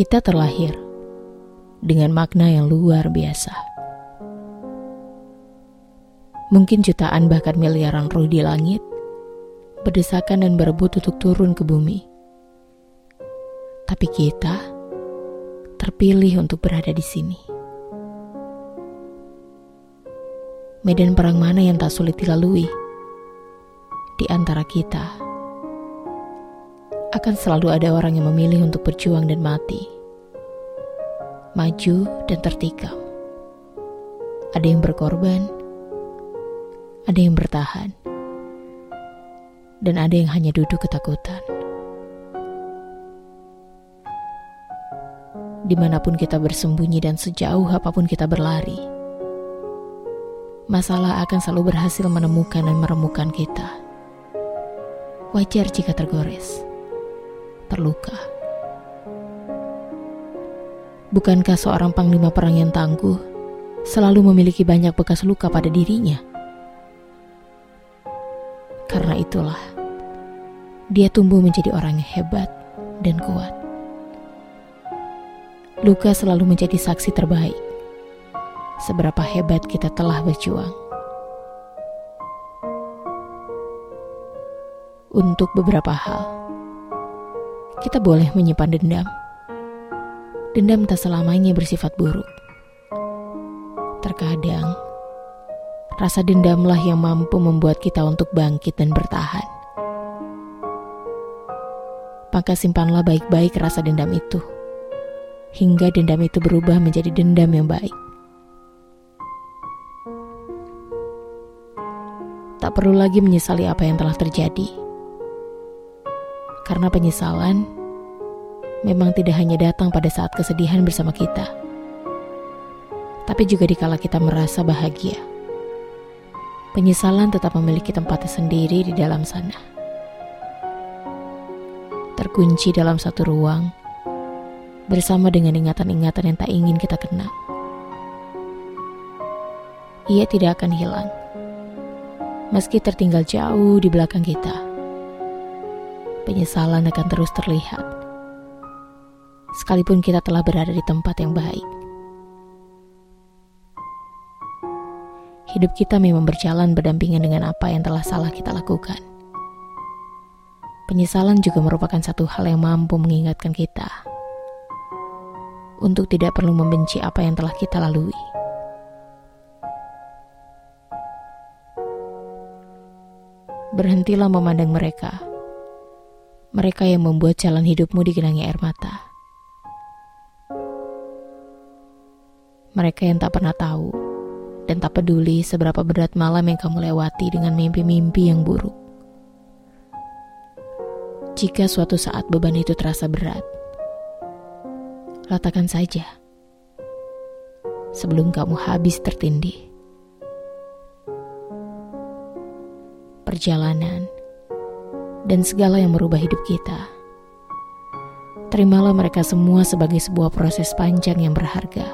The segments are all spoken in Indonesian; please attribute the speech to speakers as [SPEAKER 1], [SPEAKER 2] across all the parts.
[SPEAKER 1] Kita terlahir dengan makna yang luar biasa. Mungkin jutaan bahkan miliaran ruh di langit berdesakan dan berebut untuk turun ke bumi. Tapi kita terpilih untuk berada di sini. Medan perang mana yang tak sulit dilalui di antara kita? Akan selalu ada orang yang memilih untuk berjuang dan mati, maju dan tertikam. Ada yang berkorban, ada yang bertahan, dan ada yang hanya duduk ketakutan. Di mana pun kita bersembunyi dan sejauh apa pun kita berlari, masalah akan selalu berhasil menemukan dan meremukan kita. Wajar jika tergores terluka. Bukankah seorang panglima perang yang tangguh selalu memiliki banyak bekas luka pada dirinya? Karena itulah, dia tumbuh menjadi orang yang hebat dan kuat. Luka selalu menjadi saksi terbaik seberapa hebat kita telah berjuang. Untuk beberapa hal, kita boleh menyimpan dendam. Dendam tak selamanya bersifat buruk. Terkadang, rasa dendamlah yang mampu membuat kita untuk bangkit dan bertahan. Maka simpanlah baik-baik rasa dendam itu, hingga dendam itu berubah menjadi dendam yang baik. Tak perlu lagi menyesali apa yang telah terjadi karena penyesalan memang tidak hanya datang pada saat kesedihan bersama kita, tapi juga dikala kita merasa bahagia. Penyesalan tetap memiliki tempatnya sendiri di dalam sana. Terkunci dalam satu ruang, bersama dengan ingatan-ingatan yang tak ingin kita kenang. Ia tidak akan hilang, meski tertinggal jauh di belakang kita penyesalan akan terus terlihat. Sekalipun kita telah berada di tempat yang baik. Hidup kita memang berjalan berdampingan dengan apa yang telah salah kita lakukan. Penyesalan juga merupakan satu hal yang mampu mengingatkan kita untuk tidak perlu membenci apa yang telah kita lalui. Berhentilah memandang mereka mereka yang membuat jalan hidupmu digenangi air mata. Mereka yang tak pernah tahu dan tak peduli seberapa berat malam yang kamu lewati dengan mimpi-mimpi yang buruk. Jika suatu saat beban itu terasa berat, letakkan saja sebelum kamu habis tertindih. Perjalanan dan segala yang merubah hidup kita. Terimalah mereka semua sebagai sebuah proses panjang yang berharga.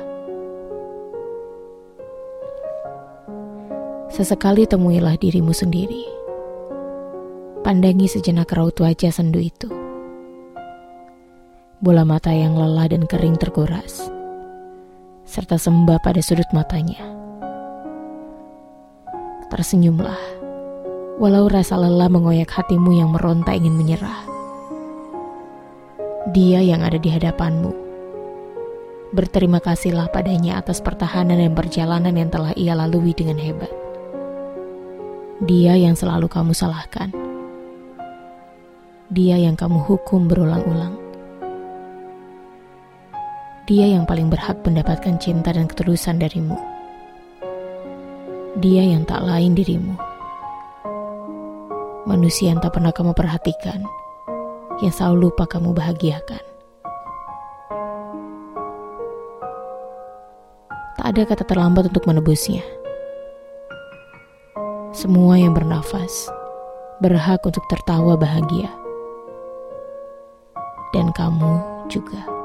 [SPEAKER 1] Sesekali temuilah dirimu sendiri. Pandangi sejenak raut wajah sendu itu. Bola mata yang lelah dan kering terkuras, serta sembah pada sudut matanya. Tersenyumlah walau rasa lelah mengoyak hatimu yang meronta ingin menyerah. Dia yang ada di hadapanmu. Berterima kasihlah padanya atas pertahanan dan perjalanan yang telah ia lalui dengan hebat. Dia yang selalu kamu salahkan. Dia yang kamu hukum berulang-ulang. Dia yang paling berhak mendapatkan cinta dan ketulusan darimu. Dia yang tak lain dirimu manusia yang tak pernah kamu perhatikan, yang selalu lupa kamu bahagiakan. Tak ada kata terlambat untuk menebusnya. Semua yang bernafas berhak untuk tertawa bahagia. Dan kamu juga.